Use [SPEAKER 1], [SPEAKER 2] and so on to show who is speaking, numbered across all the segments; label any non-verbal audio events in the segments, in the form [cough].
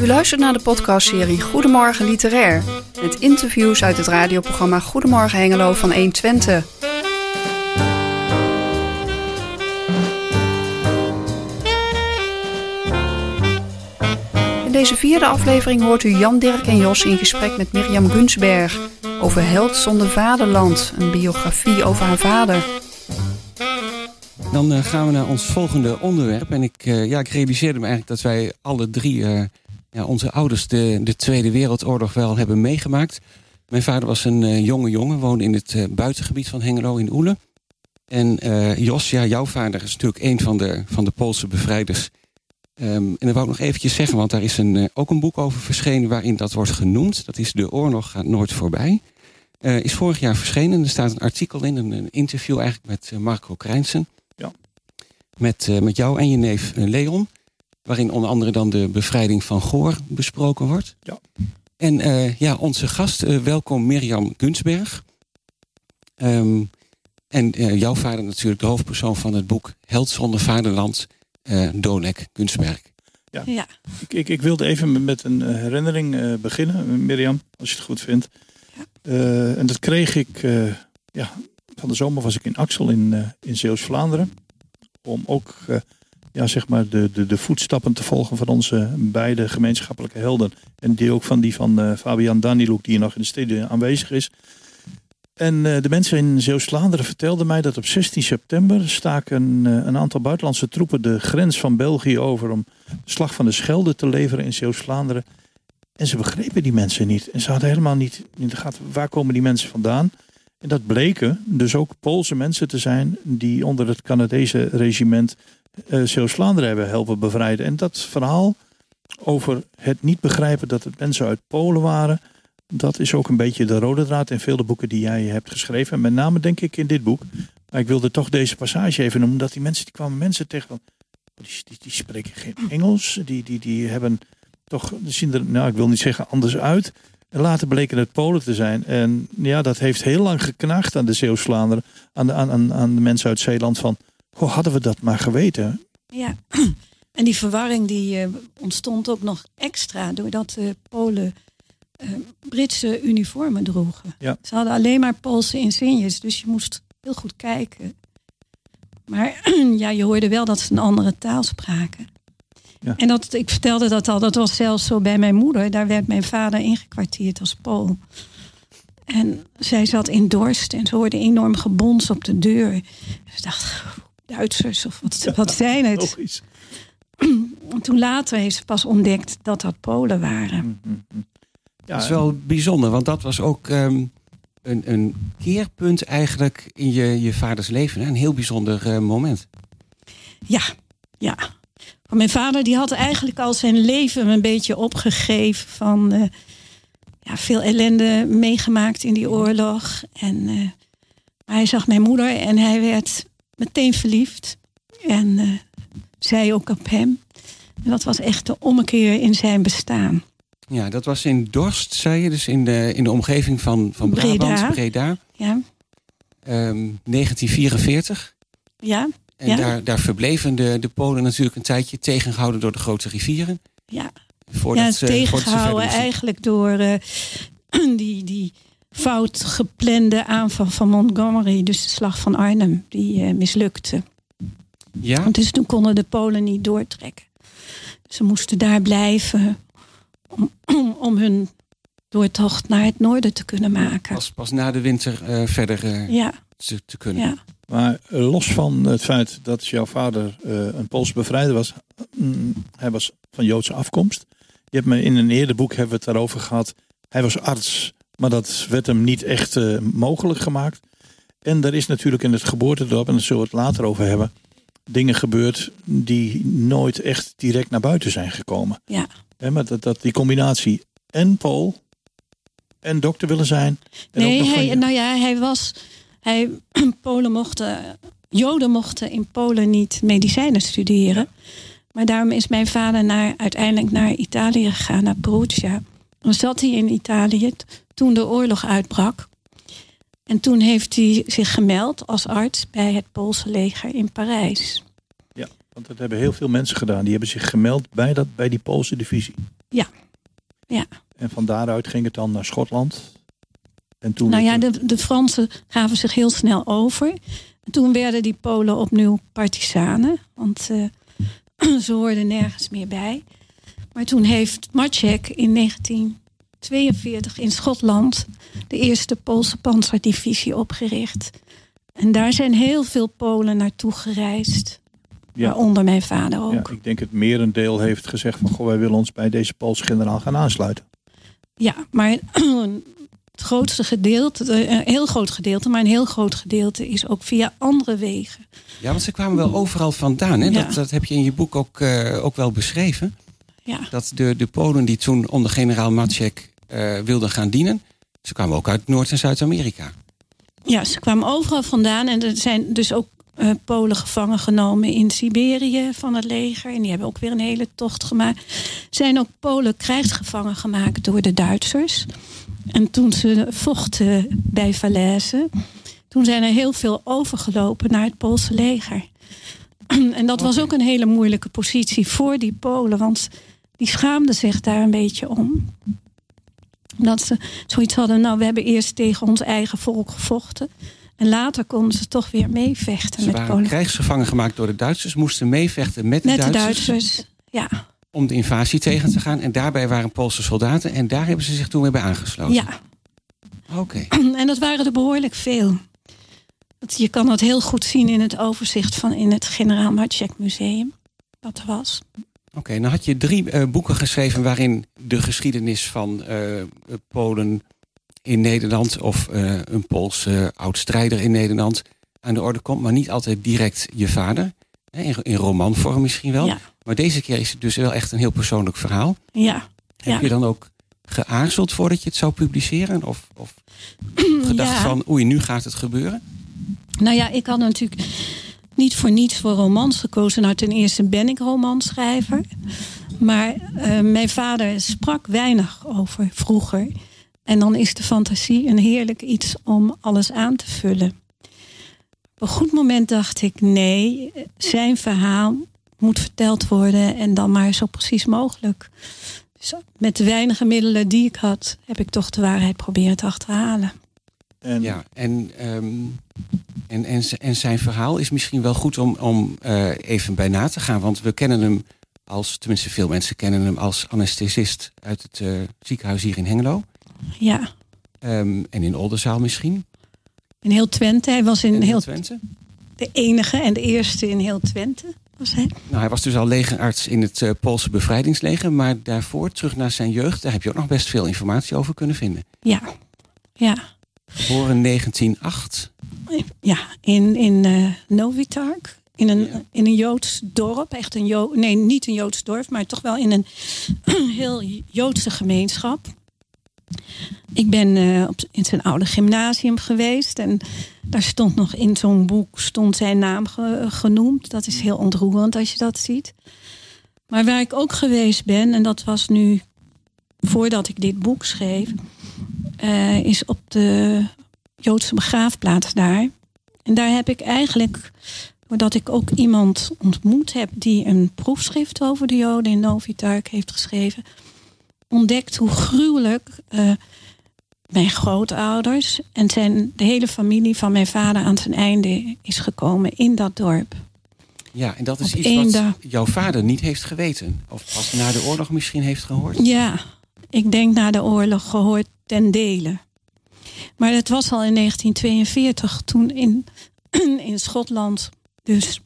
[SPEAKER 1] U luistert naar de podcastserie Goedemorgen Literair. Met interviews uit het radioprogramma Goedemorgen Hengelo van 120. In deze vierde aflevering hoort u Jan, Dirk en Jos in gesprek met Mirjam Gunsberg over Held zonder vaderland, een biografie over haar vader.
[SPEAKER 2] Dan uh, gaan we naar ons volgende onderwerp. En ik, uh, ja, ik realiseerde me eigenlijk dat wij alle drie, uh, ja, onze ouders, de, de Tweede Wereldoorlog wel hebben meegemaakt. Mijn vader was een jonge jongen, woonde in het buitengebied van Hengelo in Oele. En Jos, jouw vader is natuurlijk een van de, van de Poolse bevrijders. Um, en dat wou ik nog eventjes zeggen, want daar is een, ook een boek over verschenen waarin dat wordt genoemd. Dat is De Oorlog gaat nooit voorbij. Is vorig jaar verschenen. Er staat een artikel in, een, een interview eigenlijk met Marco Krijnsen met, uh, met jou en je neef uh, Leon. Waarin onder andere dan de bevrijding van Goor besproken wordt.
[SPEAKER 3] Ja.
[SPEAKER 2] En uh, ja, onze gast, welkom Mirjam Gunsberg. Um, en jouw vader natuurlijk de hoofdpersoon van het boek Held zonder vaderland, Dolek Gunsberg.
[SPEAKER 3] Ja, ja. Ik, ik, ik, wilde even met een herinnering beginnen, Mirjam, als je het goed vindt. Ja. en dat kreeg ik, ja, van de zomer was ik in Axel in, in Zeeuws-Vlaanderen om ook uh, ja, zeg maar de, de, de voetstappen te volgen van onze beide gemeenschappelijke helden. En die ook van die van uh, Fabian Daniluk, die nog in de steden aanwezig is. En uh, de mensen in Zeeuws-Vlaanderen vertelden mij dat op 16 september staken een aantal buitenlandse troepen de grens van België over om de slag van de Schelde te leveren in Zeeuws-Vlaanderen. En ze begrepen die mensen niet. En ze hadden helemaal niet in de gaten waar komen die mensen vandaan. En dat bleken dus ook Poolse mensen te zijn die onder het Canadese regiment uh, Zeeuws-Vlaanderen hebben helpen bevrijden. En dat verhaal over het niet begrijpen dat het mensen uit Polen waren, dat is ook een beetje de rode draad in vele boeken die jij hebt geschreven. En met name denk ik in dit boek. Maar ik wilde toch deze passage even noemen, dat die mensen, die kwamen mensen tegen van, die, die, die spreken geen Engels, die, die, die hebben toch, zien er, nou ik wil niet zeggen anders uit. En later bleken het Polen te zijn. En ja, dat heeft heel lang geknaagd aan de Zeeuws-Vlaanderen. Aan de, aan, aan de mensen uit Zeeland van... Hoe hadden we dat maar geweten?
[SPEAKER 4] Ja, [clears throat] en die verwarring die uh, ontstond ook nog extra... doordat de Polen uh, Britse uniformen droegen.
[SPEAKER 3] Ja.
[SPEAKER 4] Ze hadden alleen maar Poolse insignes. Dus je moest heel goed kijken. Maar [clears throat] ja, je hoorde wel dat ze een andere taal spraken.
[SPEAKER 3] Ja.
[SPEAKER 4] En dat, ik vertelde dat al, dat was zelfs zo bij mijn moeder. Daar werd mijn vader ingekwartierd als Pool. En zij zat in Dorst en ze hoorde enorm gebons op de deur. Ze dacht, Duitsers of wat, wat zijn het?
[SPEAKER 3] Logisch.
[SPEAKER 4] Toen later heeft ze pas ontdekt dat dat Polen waren.
[SPEAKER 2] Ja, dat is wel bijzonder, want dat was ook um, een, een keerpunt eigenlijk in je, je vaders leven. Hè? Een heel bijzonder uh, moment.
[SPEAKER 4] Ja, ja. Mijn vader die had eigenlijk al zijn leven een beetje opgegeven van uh, ja, veel ellende meegemaakt in die oorlog. En uh, hij zag mijn moeder en hij werd meteen verliefd. En uh, zij ook op hem. En dat was echt de ommekeer in zijn bestaan.
[SPEAKER 2] Ja, dat was in Dorst, zei je, dus in de, in de omgeving van, van Brabant,
[SPEAKER 4] Breda.
[SPEAKER 2] Breda.
[SPEAKER 4] Ja.
[SPEAKER 2] Um, 1944.
[SPEAKER 4] Ja.
[SPEAKER 2] En
[SPEAKER 4] ja.
[SPEAKER 2] daar, daar verbleven de, de Polen natuurlijk een tijdje tegengehouden door de grote rivieren.
[SPEAKER 4] Ja, ja
[SPEAKER 2] ze,
[SPEAKER 4] tegengehouden eigenlijk door uh, [clears throat] die, die fout geplande aanval van Montgomery, dus de slag van Arnhem, die uh, mislukte.
[SPEAKER 2] Ja?
[SPEAKER 4] Dus toen konden de Polen niet doortrekken. Ze moesten daar blijven om, [clears throat] om hun doortocht naar het noorden te kunnen maken.
[SPEAKER 2] Pas, pas na de winter uh, verder
[SPEAKER 4] ja.
[SPEAKER 2] te, te kunnen.
[SPEAKER 4] Ja.
[SPEAKER 3] Maar los van het feit dat jouw vader uh, een Pools bevrijder was, mm, hij was van Joodse afkomst. Je hebt me in een eerder boek hebben we het daarover gehad. Hij was arts, maar dat werd hem niet echt uh, mogelijk gemaakt. En er is natuurlijk in het geboortedorp, en daar zullen we het later over hebben, dingen gebeurd die nooit echt direct naar buiten zijn gekomen.
[SPEAKER 4] Ja.
[SPEAKER 3] He, maar dat, dat die combinatie en Pool en dokter willen zijn. En
[SPEAKER 4] nee,
[SPEAKER 3] ook nog
[SPEAKER 4] hij,
[SPEAKER 3] van,
[SPEAKER 4] nou ja, hij was. Hij, [clears throat] Polen mochten, Joden mochten in Polen niet medicijnen studeren. Maar daarom is mijn vader naar, uiteindelijk naar Italië gegaan, naar Perugia. Dan zat hij in Italië toen de oorlog uitbrak. En toen heeft hij zich gemeld als arts bij het Poolse leger in Parijs.
[SPEAKER 3] Ja, want dat hebben heel veel mensen gedaan. Die hebben zich gemeld bij, dat, bij die Poolse divisie.
[SPEAKER 4] Ja. Ja.
[SPEAKER 3] En van daaruit ging het dan naar Schotland. En toen
[SPEAKER 4] Nou ja, de, de Fransen gaven zich heel snel over. En toen werden die Polen opnieuw partisanen. Want eh, [clears throat] ze hoorden nergens meer bij. Maar toen heeft Maciek in 1942 in Schotland de eerste Poolse panzerdivisie opgericht. En daar zijn heel veel Polen naartoe gereisd.
[SPEAKER 3] Ja.
[SPEAKER 4] Waaronder mijn vader ook.
[SPEAKER 3] ja, ik denk het merendeel heeft gezegd van... Goh, wij willen ons bij deze Poolse generaal gaan aansluiten.
[SPEAKER 4] Ja, maar [clears throat] het grootste gedeelte, eh, een heel groot gedeelte, maar een heel groot gedeelte is ook via andere wegen.
[SPEAKER 2] Ja, want ze kwamen wel overal vandaan. Hè?
[SPEAKER 4] Ja.
[SPEAKER 2] Dat, dat heb je in je boek ook, eh, ook wel beschreven.
[SPEAKER 4] Ja,
[SPEAKER 2] Dat de, de Polen die toen onder generaal Maciek eh, wilden gaan dienen... ze kwamen ook uit Noord- en Zuid-Amerika.
[SPEAKER 4] ja ze kwamen overal vandaan en er zijn dus ook Polen gevangen genomen in Siberië van het leger. En die hebben ook weer een hele tocht gemaakt. Zijn ook Polen krijgsgevangen gemaakt door de Duitsers. En toen ze vochten bij Falaise, toen zijn er heel veel overgelopen naar het Poolse leger. [clears throat] En dat was ook een hele moeilijke positie voor die Polen, want die schaamden zich daar een beetje om. Dat ze zoiets hadden, nou, we hebben eerst tegen ons eigen volk gevochten. En later konden ze toch weer meevechten
[SPEAKER 2] Ze
[SPEAKER 4] met
[SPEAKER 2] waren
[SPEAKER 4] Polen.
[SPEAKER 2] krijgsgevangen gemaakt door de Duitsers... moesten meevechten met de,
[SPEAKER 4] Met de
[SPEAKER 2] Duitsers,
[SPEAKER 4] Duitsers. Ja,
[SPEAKER 2] om de invasie tegen te gaan. En daarbij waren Poolse soldaten... en daar hebben ze zich toen weer bij aangesloten.
[SPEAKER 4] ja.
[SPEAKER 2] Oké. [clears throat]
[SPEAKER 4] En dat waren er behoorlijk veel. Dat, je kan dat heel goed zien in het overzicht van in het Generaal Maciek Museum. Wat er was.
[SPEAKER 2] Oké, nou had je drie eh, boeken geschreven waarin de geschiedenis van eh, Polen in Nederland of eh, een Poolse oud-strijder in Nederland aan de orde komt, maar niet altijd direct je vader. In, in romanvorm misschien wel.
[SPEAKER 4] Ja,
[SPEAKER 2] Maar deze keer is het dus wel echt een heel persoonlijk verhaal.
[SPEAKER 4] ja.
[SPEAKER 2] Heb je dan ook geaarzeld voordat je het zou publiceren? Of, of [clears throat] gedacht van oei, nu gaat het gebeuren?
[SPEAKER 4] Nou ja, ik had natuurlijk niet voor niets voor romans gekozen. Nou, ten eerste ben ik romanschrijver. Maar eh, mijn vader sprak weinig over vroeger. En dan is de fantasie een heerlijk iets om alles aan te vullen. Op een goed moment dacht ik, nee, zijn verhaal moet verteld worden en dan maar zo precies mogelijk. Dus met de weinige middelen die ik had, heb ik toch de waarheid proberen te achterhalen.
[SPEAKER 3] En
[SPEAKER 2] Ja, en, ehm, en, en zijn verhaal is misschien wel goed om, om eh, even bij na te gaan. Want we kennen hem als, tenminste veel mensen kennen hem als anesthesist uit het eh, ziekenhuis hier in Hengelo.
[SPEAKER 4] Ja,
[SPEAKER 2] Ehm, en in Oldenzaal misschien.
[SPEAKER 4] In heel Twente. Hij was in
[SPEAKER 2] In
[SPEAKER 4] heel
[SPEAKER 2] Twente.
[SPEAKER 4] de enige en de eerste in heel Twente. Was hij.
[SPEAKER 2] Nou, hij was dus al legerarts in het eh, Poolse bevrijdingsleger. Maar daarvoor, terug naar zijn jeugd, daar heb je ook nog best veel informatie over kunnen vinden.
[SPEAKER 4] Ja, ja,
[SPEAKER 2] Geboren in 1908.
[SPEAKER 4] ja. In, in eh Novitark. In een,
[SPEAKER 2] Ja.
[SPEAKER 4] in een Joods dorp. Echt een Jo Nee, niet een Joods dorp, maar toch wel in een [clears throat] heel Joodse gemeenschap. Ik ben eh, in zijn oude gymnasium geweest. En daar stond nog in zo'n boek stond zijn naam ge- genoemd. Dat is heel ontroerend als je dat ziet. Maar waar ik ook geweest ben, en dat was nu voordat ik dit boek schreef, eh, is op de Joodse begraafplaats daar. En daar heb ik eigenlijk, doordat ik ook iemand ontmoet heb die een proefschrift over de Joden in Novitark heeft geschreven, ontdekt hoe gruwelijk eh, mijn grootouders en zijn, de hele familie van mijn vader aan zijn einde is gekomen in dat dorp.
[SPEAKER 2] Ja, en dat is
[SPEAKER 4] Op
[SPEAKER 2] iets wat
[SPEAKER 4] dag.
[SPEAKER 2] jouw vader niet heeft geweten. Of pas na de oorlog misschien heeft gehoord.
[SPEAKER 4] Ja, ik denk na de oorlog gehoord ten dele. Maar het was al in 1942 toen in, [clears throat] in Schotland dus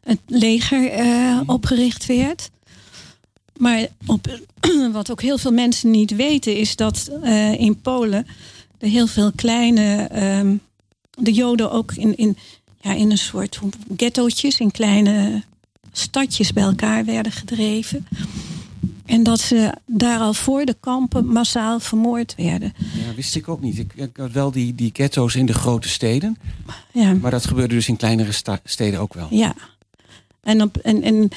[SPEAKER 4] het leger eh, opgericht werd. Maar op, [clears throat] wat ook heel veel mensen niet weten is dat eh, in Polen er heel veel kleine, ehm, de Joden ook in, in, ja, in een soort ghettootjes, in kleine stadjes bij elkaar werden gedreven. En dat ze daar al voor de kampen massaal vermoord werden.
[SPEAKER 2] Ja, wist ik ook niet. Ik, ik had wel die, die ghetto's in de grote steden.
[SPEAKER 4] Ja,
[SPEAKER 2] Maar dat gebeurde dus in kleinere steden ook wel.
[SPEAKER 4] ja. En, op, en, en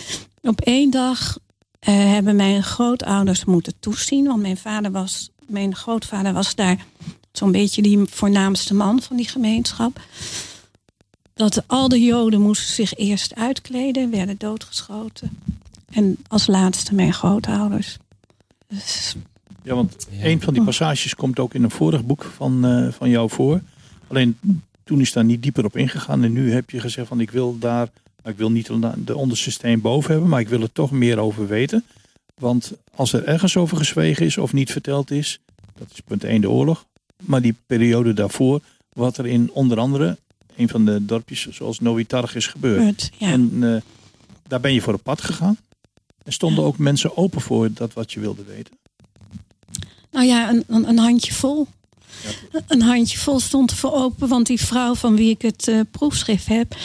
[SPEAKER 4] op één dag eh, hebben mijn grootouders moeten toezien. Want mijn vader was, mijn grootvader was daar zo'n beetje die voornaamste man van die gemeenschap. Dat al de Joden moesten zich eerst uitkleden, werden doodgeschoten. En als laatste mijn grootouders. Dus,
[SPEAKER 3] Ja, want een van die passages komt ook in een vorig boek van, eh, van jou voor. Alleen toen is daar niet dieper op ingegaan. En nu heb je gezegd van ik wil daar, ik wil niet de onderste steen boven hebben, maar ik wil er toch meer over weten. Want als er ergens over gezwegen is of niet verteld is, dat is punt 1 de oorlog. Maar die periode daarvoor, wat er in onder andere een van de dorpjes zoals Novitarg is gebeurd.
[SPEAKER 4] ja.
[SPEAKER 3] En eh, daar ben je voor op pad gegaan. En stonden ook mensen open voor dat wat je wilde weten.
[SPEAKER 4] Nou ja, een, een, een handjevol. Een handjevol stond ervoor open, want die vrouw van wie ik het eh, proefschrift heb,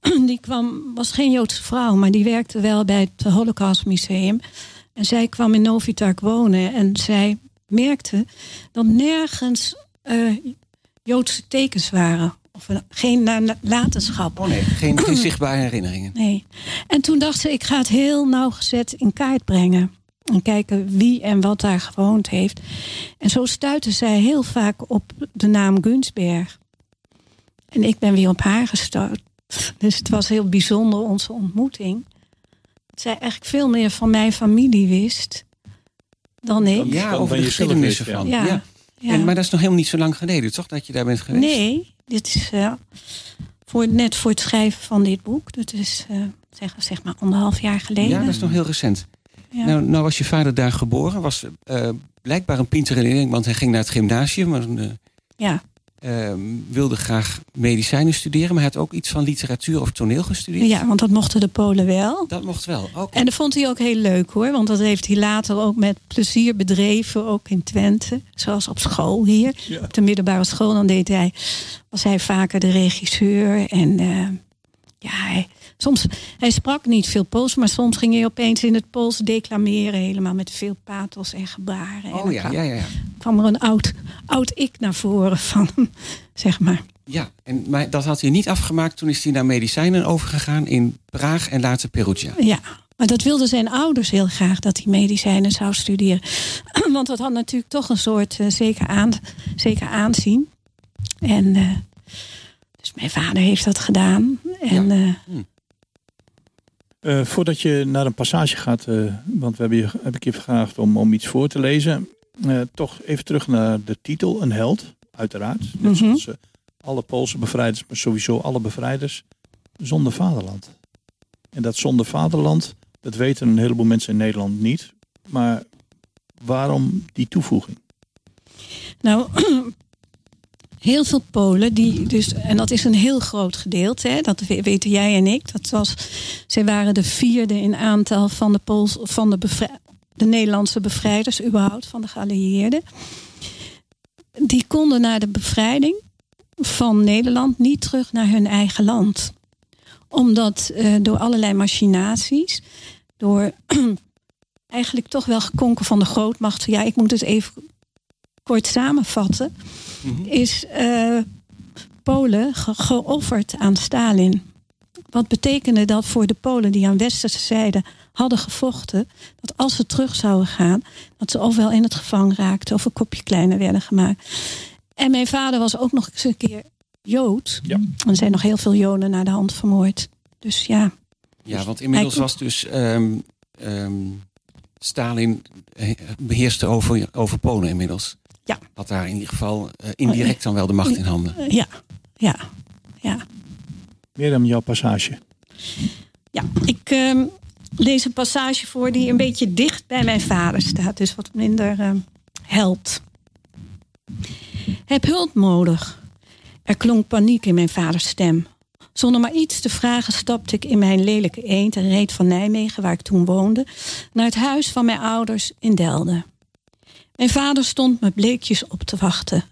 [SPEAKER 4] [clears throat] die kwam, was geen Joodse vrouw, maar die werkte wel bij het Holocaust Museum. En zij kwam in Novitark wonen en zij merkte dat nergens eh, Joodse tekens waren. Of een- geen nalatenschap.
[SPEAKER 2] Oh nee, geen, geen [clears throat] zichtbare herinneringen.
[SPEAKER 4] Nee. En toen dacht ze, ik ga het heel nauwgezet in kaart brengen. En kijken wie en wat daar gewoond heeft. En zo stuitte zij heel vaak op de naam Gunsberg. En ik ben weer op haar gestoot. Dus het was heel bijzonder, onze ontmoeting. Dat zij eigenlijk veel meer van mijn familie wist dan ik.
[SPEAKER 2] Ja, over de
[SPEAKER 3] je zelf
[SPEAKER 2] geschiedenis
[SPEAKER 3] wist,
[SPEAKER 2] ja.
[SPEAKER 4] Ja.
[SPEAKER 2] En, maar dat is nog helemaal niet zo lang geleden, toch? Dat je daar bent geweest?
[SPEAKER 4] Nee, dit is eh, voor, net voor het schrijven van dit boek. Dat is eh, zeg, zeg maar anderhalf jaar geleden.
[SPEAKER 2] Ja, dat is nog heel recent.
[SPEAKER 4] Ja.
[SPEAKER 2] Nou, nou was je vader daar geboren. Was eh, blijkbaar een pinter want hij ging naar het gymnasium. Maar, eh,
[SPEAKER 4] ja.
[SPEAKER 2] Eh, wilde graag medicijnen studeren. Maar hij had ook iets van literatuur of toneel gestudeerd.
[SPEAKER 4] ja, want dat mochten de Polen wel.
[SPEAKER 2] Dat mocht wel. Oké.
[SPEAKER 4] En dat vond hij ook heel leuk hoor. Want dat heeft hij later ook met plezier bedreven. Ook in Twente. Zoals op school hier.
[SPEAKER 3] Ja.
[SPEAKER 4] Op de middelbare school. Dan deed hij, was hij vaker de regisseur. En eh, ja, hij, soms, hij sprak niet veel Pools. Maar soms ging hij opeens in het Pools declameren. Helemaal met veel pathos en gebaren. en
[SPEAKER 2] Oh
[SPEAKER 4] dan
[SPEAKER 2] ja,
[SPEAKER 4] kwam,
[SPEAKER 2] ja, ja. ja.
[SPEAKER 4] kwam er een oud, oud ik naar voren van hem. [laughs] Zeg maar.
[SPEAKER 2] Ja, en, maar dat had hij niet afgemaakt. Toen is hij naar medicijnen overgegaan in Praag en later Perugia.
[SPEAKER 4] Ja, maar dat wilden zijn ouders heel graag dat hij medicijnen zou studeren. [clears throat] Want dat had natuurlijk toch een soort eh, zeker, aan, zeker aanzien. En eh, dus mijn vader heeft dat gedaan. En eh,
[SPEAKER 3] Eh, voordat je naar een passage gaat, eh, want we hebben je, heb ik je gevraagd om, om iets voor te lezen. eh, toch even terug naar de titel, Een held, uiteraard. Net
[SPEAKER 4] Mhm.
[SPEAKER 3] zoals alle Poolse bevrijders, maar sowieso alle bevrijders, zonder vaderland. En dat zonder vaderland, dat weten een heleboel mensen in Nederland niet. Maar waarom die toevoeging?
[SPEAKER 4] nou, [clears throat] heel veel Polen, die dus, en dat is een heel groot gedeelte, hè, dat we- weten jij en ik. Dat was, zij waren de vierde in aantal van de, Pools, van de, de Nederlandse bevrijders, überhaupt van de geallieerden. Die konden na de bevrijding van Nederland niet terug naar hun eigen land. Omdat eh, door allerlei machinaties, door [clears throat] eigenlijk toch wel gekonken van de grootmachten. Ja, ik moet het even kort samenvatten.
[SPEAKER 2] Mhm.
[SPEAKER 4] Is eh, Polen ge- geofferd aan Stalin. Wat betekende dat voor de Polen die aan westerse zijde hadden gevochten, dat als ze terug zouden gaan, dat ze ofwel in het gevangen raakten of een kopje kleiner werden gemaakt. En mijn vader was ook nog eens een keer Jood.
[SPEAKER 3] Ja.
[SPEAKER 4] Er zijn nog heel veel Joden naar de hand vermoord. Dus ja,
[SPEAKER 2] Ja, want inmiddels was dus ehm, ehm, Stalin eh, beheerste over, over Polen inmiddels.
[SPEAKER 4] Ja.
[SPEAKER 2] Had daar in ieder geval eh, indirect dan wel de macht in handen.
[SPEAKER 4] eh, ja, ja, ja.
[SPEAKER 3] Meer dan jouw passage.
[SPEAKER 4] Ja, ik ehm, lees een passage voor die een beetje dicht bij mijn vader staat. Dus wat minder ehm, helpt. Heb hulp nodig. Er klonk paniek in mijn vaders stem. Zonder maar iets te vragen stapte ik in mijn lelijke eend en reed van Nijmegen, waar ik toen woonde, naar het huis van mijn ouders in Delden. Mijn vader stond me bleekjes op te wachten.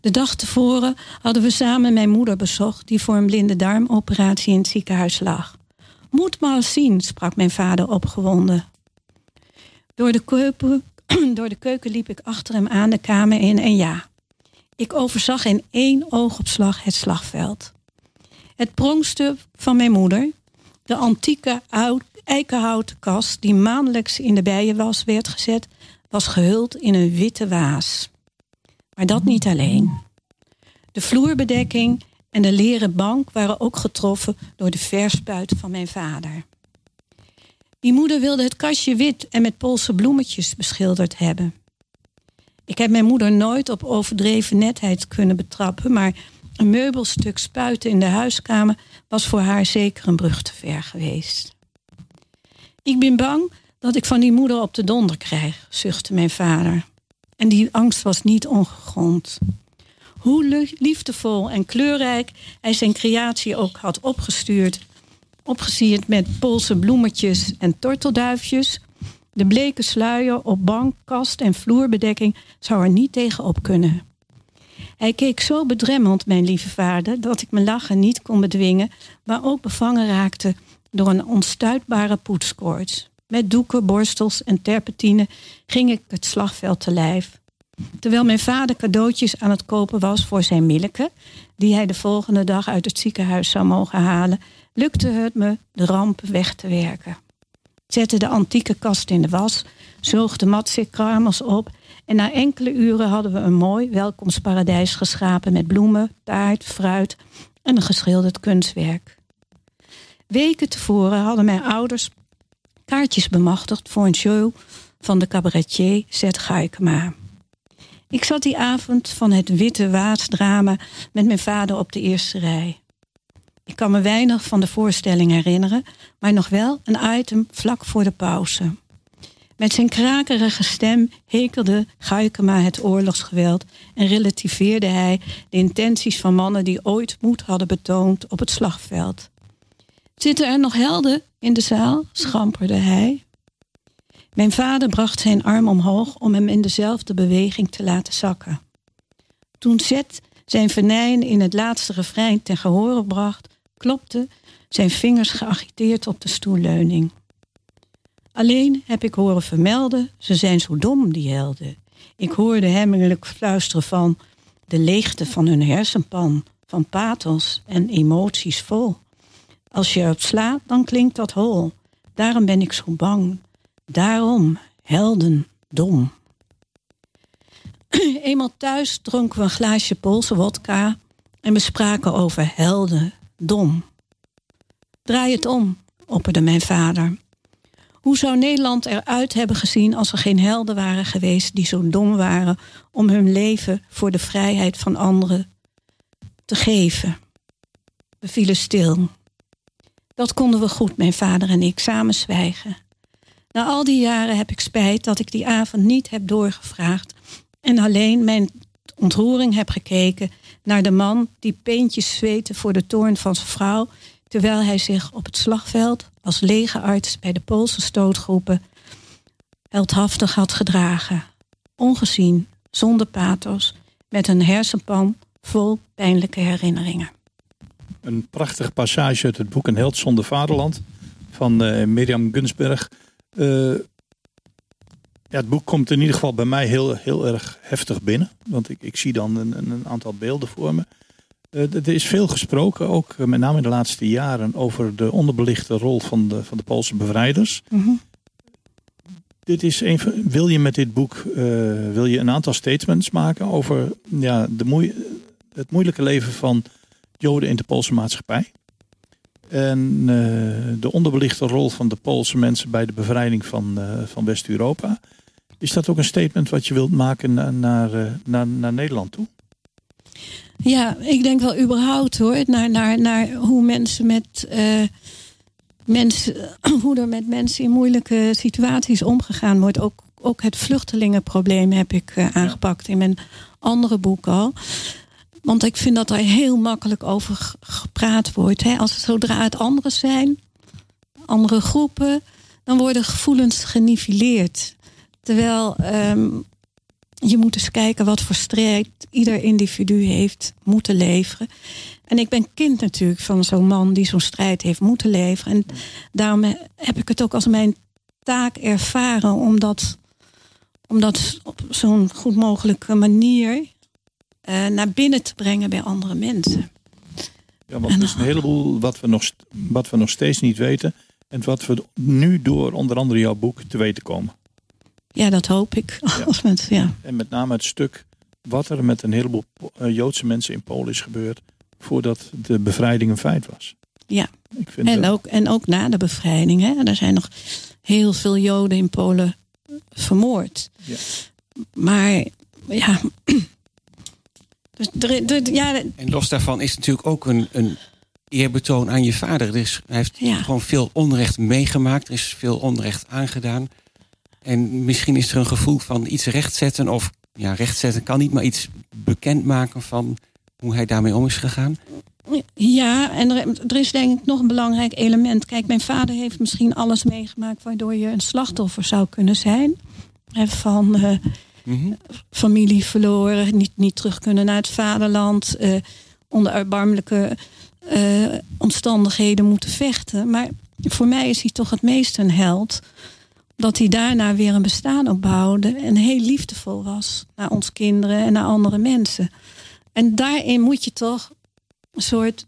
[SPEAKER 4] De dag tevoren hadden we samen mijn moeder bezocht, die voor een blinde darmoperatie in het ziekenhuis lag. Moet maar eens zien, sprak mijn vader opgewonden. Door de, keuken, [clears throat] door de keuken liep ik achter hem aan de kamer in en ja, ik overzag in één oogopslag het slagveld. Het prongstuk van mijn moeder, de antieke oud, eikenhouten kast die maandelijks in de bijenwas werd gezet, was gehuld in een witte waas. Maar dat niet alleen. De vloerbedekking en de leren bank waren ook getroffen door de verspuit van mijn vader. Die moeder wilde het kastje wit en met Poolse bloemetjes beschilderd hebben. Ik heb mijn moeder nooit op overdreven netheid kunnen betrappen, maar een meubelstuk spuiten in de huiskamer was voor haar zeker een brug te ver geweest. Ik ben bang dat ik van die moeder op de donder krijg, zuchtte mijn vader. En die angst was niet ongegrond. Hoe liefdevol en kleurrijk hij zijn creatie ook had opgestuurd, opgesierd met Poolse bloemetjes en tortelduifjes, de bleke sluier op bank, kast en vloerbedekking zou er niet tegenop kunnen. Hij keek zo bedremmeld, mijn lieve vader, dat ik mijn lachen niet kon bedwingen, maar ook bevangen raakte door een onstuitbare poetskoorts. Met doeken, borstels en terpentine ging ik het slagveld te lijf. Terwijl mijn vader cadeautjes aan het kopen was voor zijn Milleke, die hij de volgende dag uit het ziekenhuis zou mogen halen, lukte het me de ramp weg te werken. Ik zette de antieke kast in de was, zoog de matzikramers op en na enkele uren hadden we een mooi welkomstparadijs geschapen met bloemen, taart, fruit en een geschilderd kunstwerk. Weken tevoren hadden mijn ouders kaartjes bemachtigd voor een show van de cabaretier Zet Gaikema. Ik zat die avond van het Witte Waasdrama met mijn vader op de eerste rij. Ik kan me weinig van de voorstelling herinneren, maar nog wel een item vlak voor de pauze. Met zijn krakerige stem hekelde Gaikema het oorlogsgeweld en relativeerde hij de intenties van mannen die ooit moed hadden betoond op het slagveld. Zitten er nog helden in de zaal? schamperde hij. Mijn vader bracht zijn arm omhoog om hem in dezelfde beweging te laten zakken. Toen Zet zijn venijn in het laatste refrein ten gehore bracht, klopte zijn vingers geagiteerd op de stoelleuning. Alleen heb ik horen vermelden, ze zijn zo dom, die helden. Ik hoorde hemmelijk fluisteren van de leegte van hun hersenpan, van pathos en emoties vol. Als je erop slaat, dan klinkt dat hol. Daarom ben ik zo bang. Daarom, helden, dom. [clears throat] Eenmaal thuis dronken we een glaasje Poolse wodka en we spraken over helden, dom. Draai het om, opperde mijn vader. Hoe zou Nederland eruit hebben gezien als er geen helden waren geweest die zo dom waren om hun leven voor de vrijheid van anderen te geven? We vielen stil. Dat konden we goed, mijn vader en ik, samen zwijgen. Na al die jaren heb ik spijt dat ik die avond niet heb doorgevraagd en alleen mijn ontroering heb gekeken naar de man die peentjes zweette voor de toorn van zijn vrouw, terwijl hij zich op het slagveld als legerarts bij de Poolse stootgroepen heldhaftig had gedragen. Ongezien, zonder pathos, met een hersenpan vol pijnlijke herinneringen.
[SPEAKER 3] Een prachtige passage uit het boek Een held zonder vaderland van uh, Mirjam Gunsberg. Uh, ja, het boek komt in ieder geval bij mij heel, heel erg heftig binnen. Want ik, ik zie dan een, een aantal beelden voor me. Uh, er is veel gesproken, ook met name in de laatste jaren, over de onderbelichte rol van de, van de Poolse bevrijders. Mm -hmm. Dit is een, wil je met dit boek wil je een aantal statements maken over ja, de moe, het moeilijke leven van Joden in de Poolse maatschappij. En uh, de onderbelichte rol van de Poolse mensen bij de bevrijding van, uh, van West-Europa. Is dat ook een statement wat je wilt maken naar, uh, naar, naar Nederland toe?
[SPEAKER 4] Ja, ik denk wel überhaupt hoor. Naar, naar, naar hoe mensen met. mensen, [clears throat] hoe er met mensen in moeilijke situaties omgegaan wordt. Ook, ook het vluchtelingenprobleem heb ik aangepakt in mijn andere boek al. Want ik vind dat er heel makkelijk over gepraat wordt. Hè. Als het zodra het anderen zijn, andere groepen, dan worden gevoelens geniveleerd. Terwijl um, je moet eens kijken wat voor strijd ieder individu heeft moeten leveren. En ik ben kind natuurlijk van zo'n man die zo'n strijd heeft moeten leveren. En daarom heb ik het ook als mijn taak ervaren om dat, om dat op zo'n goed mogelijke manier uh, naar binnen te brengen bij andere mensen.
[SPEAKER 3] Ja, want er is een heleboel wat we, nog, wat we nog steeds niet weten. En wat we nu door onder andere jouw boek te weten komen.
[SPEAKER 4] Ja, dat hoop ik.
[SPEAKER 3] Ja. [laughs]
[SPEAKER 4] Als ja.
[SPEAKER 3] En met name het stuk wat er met een heleboel eh, Joodse mensen in Polen is gebeurd voordat de bevrijding een feit was.
[SPEAKER 4] Ja.
[SPEAKER 3] Ik vind
[SPEAKER 4] En
[SPEAKER 3] dat-
[SPEAKER 4] ook, en ook na de bevrijding. Hè? Er zijn nog heel veel Joden in Polen vermoord.
[SPEAKER 3] Ja.
[SPEAKER 4] Maar ja. [clears throat] Dus er, er- ja,
[SPEAKER 2] En los daarvan is natuurlijk ook een, een eerbetoon aan je vader. Er is, hij heeft
[SPEAKER 4] Ja.
[SPEAKER 2] gewoon veel onrecht meegemaakt. Er is veel onrecht aangedaan. En misschien is er een gevoel van iets rechtzetten. Of ja, rechtzetten kan niet, maar iets bekendmaken van hoe hij daarmee om is gegaan.
[SPEAKER 4] Ja, en er, er is denk ik nog een belangrijk element. Kijk, mijn vader heeft misschien alles meegemaakt waardoor je een slachtoffer zou kunnen zijn. Van
[SPEAKER 2] Mhm.
[SPEAKER 4] familie verloren, niet, niet terug kunnen naar het vaderland, eh, onder erbarmelijke eh, omstandigheden moeten vechten. Maar voor mij is hij toch het meest een held. Dat hij daarna weer een bestaan opbouwde en heel liefdevol was naar ons kinderen en naar andere mensen. En daarin moet je toch een soort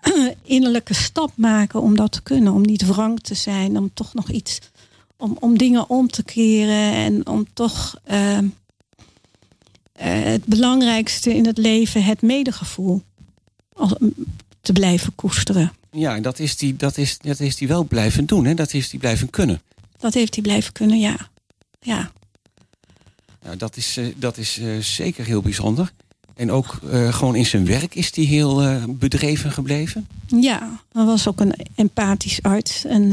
[SPEAKER 4] [clears throat] innerlijke stap maken om dat te kunnen. Om niet wrang te zijn, om toch nog iets, om, om dingen om te keren en om toch eh, eh, het belangrijkste in het leven, het medegevoel, te blijven koesteren.
[SPEAKER 2] Ja, en dat is die, dat is, dat is die wel blijven doen. Hè? Dat is die blijven kunnen.
[SPEAKER 4] Dat heeft hij blijven kunnen, ja. Ja,
[SPEAKER 2] Nou, dat is, eh, dat is eh, zeker heel bijzonder. En ook gewoon in zijn werk is hij heel bedreven gebleven.
[SPEAKER 4] ja hij was ook een empathisch arts. En,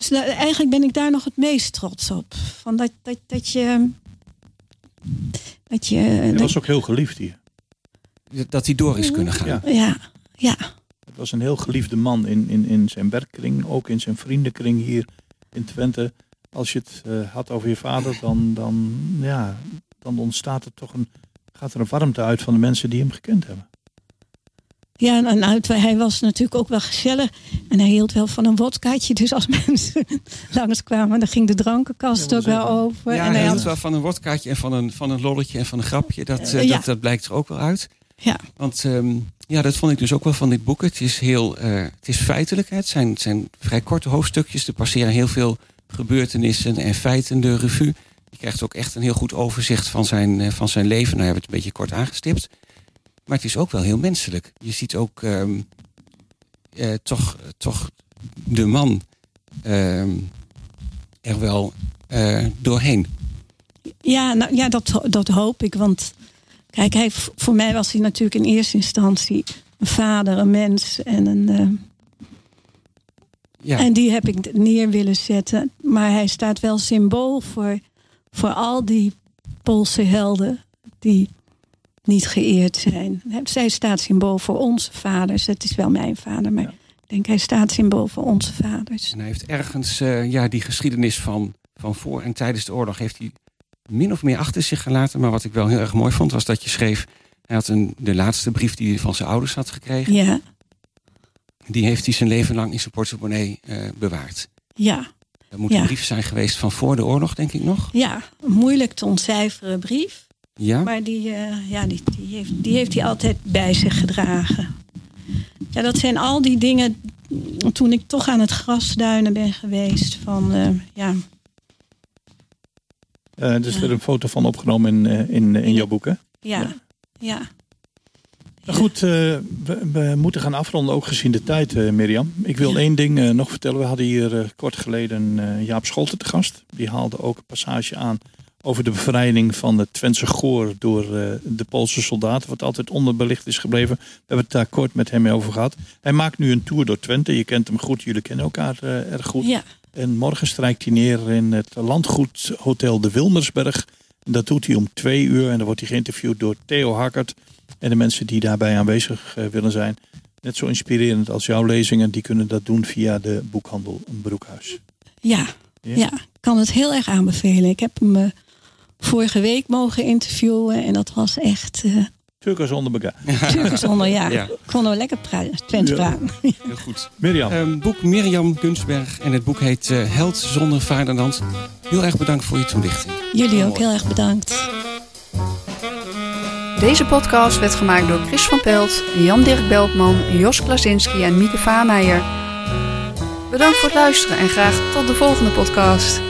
[SPEAKER 4] dus da- eigenlijk ben ik daar nog het meest trots op. Van dat, dat, dat je. Dat je.
[SPEAKER 3] Hij
[SPEAKER 4] dat-
[SPEAKER 3] was ook heel geliefd hier.
[SPEAKER 2] Dat hij door is kunnen gaan.
[SPEAKER 3] Ja.
[SPEAKER 4] ja, ja,
[SPEAKER 3] Het was een heel geliefde man in, in, in zijn werkkring, ook in zijn vriendenkring hier in Twente. Als je het eh, had over je vader, dan, dan, ja, dan ontstaat er toch een, gaat er een warmte uit van de mensen die hem gekend hebben.
[SPEAKER 4] Ja, en- uit, hij was natuurlijk ook wel gezellig. En hij hield wel van een wodkaatje. Dus als [laughs] mensen langskwamen, dan ging de drankenkast
[SPEAKER 3] Ja,
[SPEAKER 4] ook wel open.
[SPEAKER 2] Ja,
[SPEAKER 4] en
[SPEAKER 2] hij hield
[SPEAKER 4] had,
[SPEAKER 2] wel van een wodkaatje en van een, van een lolletje en van een grapje. Dat, eh,
[SPEAKER 4] ja.
[SPEAKER 2] dat, dat blijkt er ook wel uit.
[SPEAKER 4] Ja.
[SPEAKER 2] Want ehm, ja, dat vond ik dus ook wel van dit boek. Het is heel, eh, het is feitelijk. hè. Het zijn, het zijn vrij korte hoofdstukjes. Er passeren heel veel gebeurtenissen en feiten de revue. Je krijgt ook echt een heel goed overzicht van zijn, eh, van zijn leven. Nou, hebben we het een beetje kort aangestipt. Maar het is ook wel heel menselijk. Je ziet ook ehm, eh, toch, toch de man ehm, er wel eh, doorheen.
[SPEAKER 4] ja, nou, ja dat, dat hoop ik. Want kijk, hij, voor mij was hij natuurlijk in eerste instantie een vader, een mens. En, een, eh,
[SPEAKER 2] Ja.
[SPEAKER 4] en die heb ik neer willen zetten. Maar hij staat wel symbool voor, voor al die Poolse helden die niet geëerd zijn. Zij staat symbool voor onze vaders. Het is wel mijn vader, maar
[SPEAKER 3] Ja.
[SPEAKER 4] ik denk hij staat symbool voor onze vaders.
[SPEAKER 2] En hij heeft ergens eh, ja, die geschiedenis van, van voor en tijdens de oorlog heeft hij min of meer achter zich gelaten. Maar wat ik wel heel erg mooi vond, was dat je schreef. Hij had een, de laatste brief die hij van zijn ouders had gekregen.
[SPEAKER 4] Ja,
[SPEAKER 2] Die heeft hij zijn leven lang in zijn portemonnee eh, bewaard.
[SPEAKER 4] ja,
[SPEAKER 2] Dat moet
[SPEAKER 4] Ja.
[SPEAKER 2] een brief zijn geweest van voor de oorlog, denk ik nog.
[SPEAKER 4] ja. Een moeilijk te ontcijferen brief.
[SPEAKER 2] Ja,
[SPEAKER 4] Maar die, eh, ja, die, die, heeft, die heeft hij altijd bij zich gedragen. Ja, dat zijn al die dingen. Toen ik toch aan het grasduinen ben geweest. Van eh, ja,
[SPEAKER 3] Eh, er is
[SPEAKER 4] Ja.
[SPEAKER 3] weer een foto van opgenomen in, eh, in, in jouw boek, hè?
[SPEAKER 4] ja,
[SPEAKER 3] Ja.
[SPEAKER 4] ja.
[SPEAKER 3] Maar goed, eh, we, we moeten gaan afronden, ook gezien de tijd, eh, Mirjam. Ik wil één ding eh, nog vertellen. We hadden hier eh, kort geleden eh, Jaap Scholten te gast. Die haalde ook een passage aan over de bevrijding van het Twentse Goor door eh, de Poolse soldaten. Wat altijd onderbelicht is gebleven. We hebben het daar kort met hem over gehad. Hij maakt nu een tour door Twente. Je kent hem goed, jullie kennen elkaar eh, erg goed.
[SPEAKER 4] ja.
[SPEAKER 3] En morgen strijkt hij neer in het landgoedhotel de Wilmersberg. En dat doet hij om twee uur. En dan wordt hij geïnterviewd door Theo Hakkert. En de mensen die daarbij aanwezig eh, willen zijn. Net zo inspirerend als jouw lezingen. Die kunnen dat doen via de boekhandel Broekhuis.
[SPEAKER 4] Ja,
[SPEAKER 3] Ja?
[SPEAKER 4] ja, ik kan het heel erg aanbevelen. Ik heb hem vorige week mogen interviewen en dat was echt uh,
[SPEAKER 3] Turken zonder elkaar.
[SPEAKER 4] bijzonder. Ja.
[SPEAKER 2] Ja.
[SPEAKER 4] Ik kon nou lekker praten, Twents
[SPEAKER 3] Ja.
[SPEAKER 4] praten.
[SPEAKER 2] heel goed.
[SPEAKER 3] Mirjam,
[SPEAKER 2] Ehm, boek Mirjam Gunsberg en het boek heet eh, Held zonder vaderland. Heel erg bedankt voor je toelichting.
[SPEAKER 4] Jullie ook heel erg bedankt.
[SPEAKER 1] Deze podcast werd gemaakt door Chris van Pelt, Jan-Dirk Beltman, Jos Klasinski en Mieke Vaameijer. Bedankt voor het luisteren en graag tot de volgende podcast.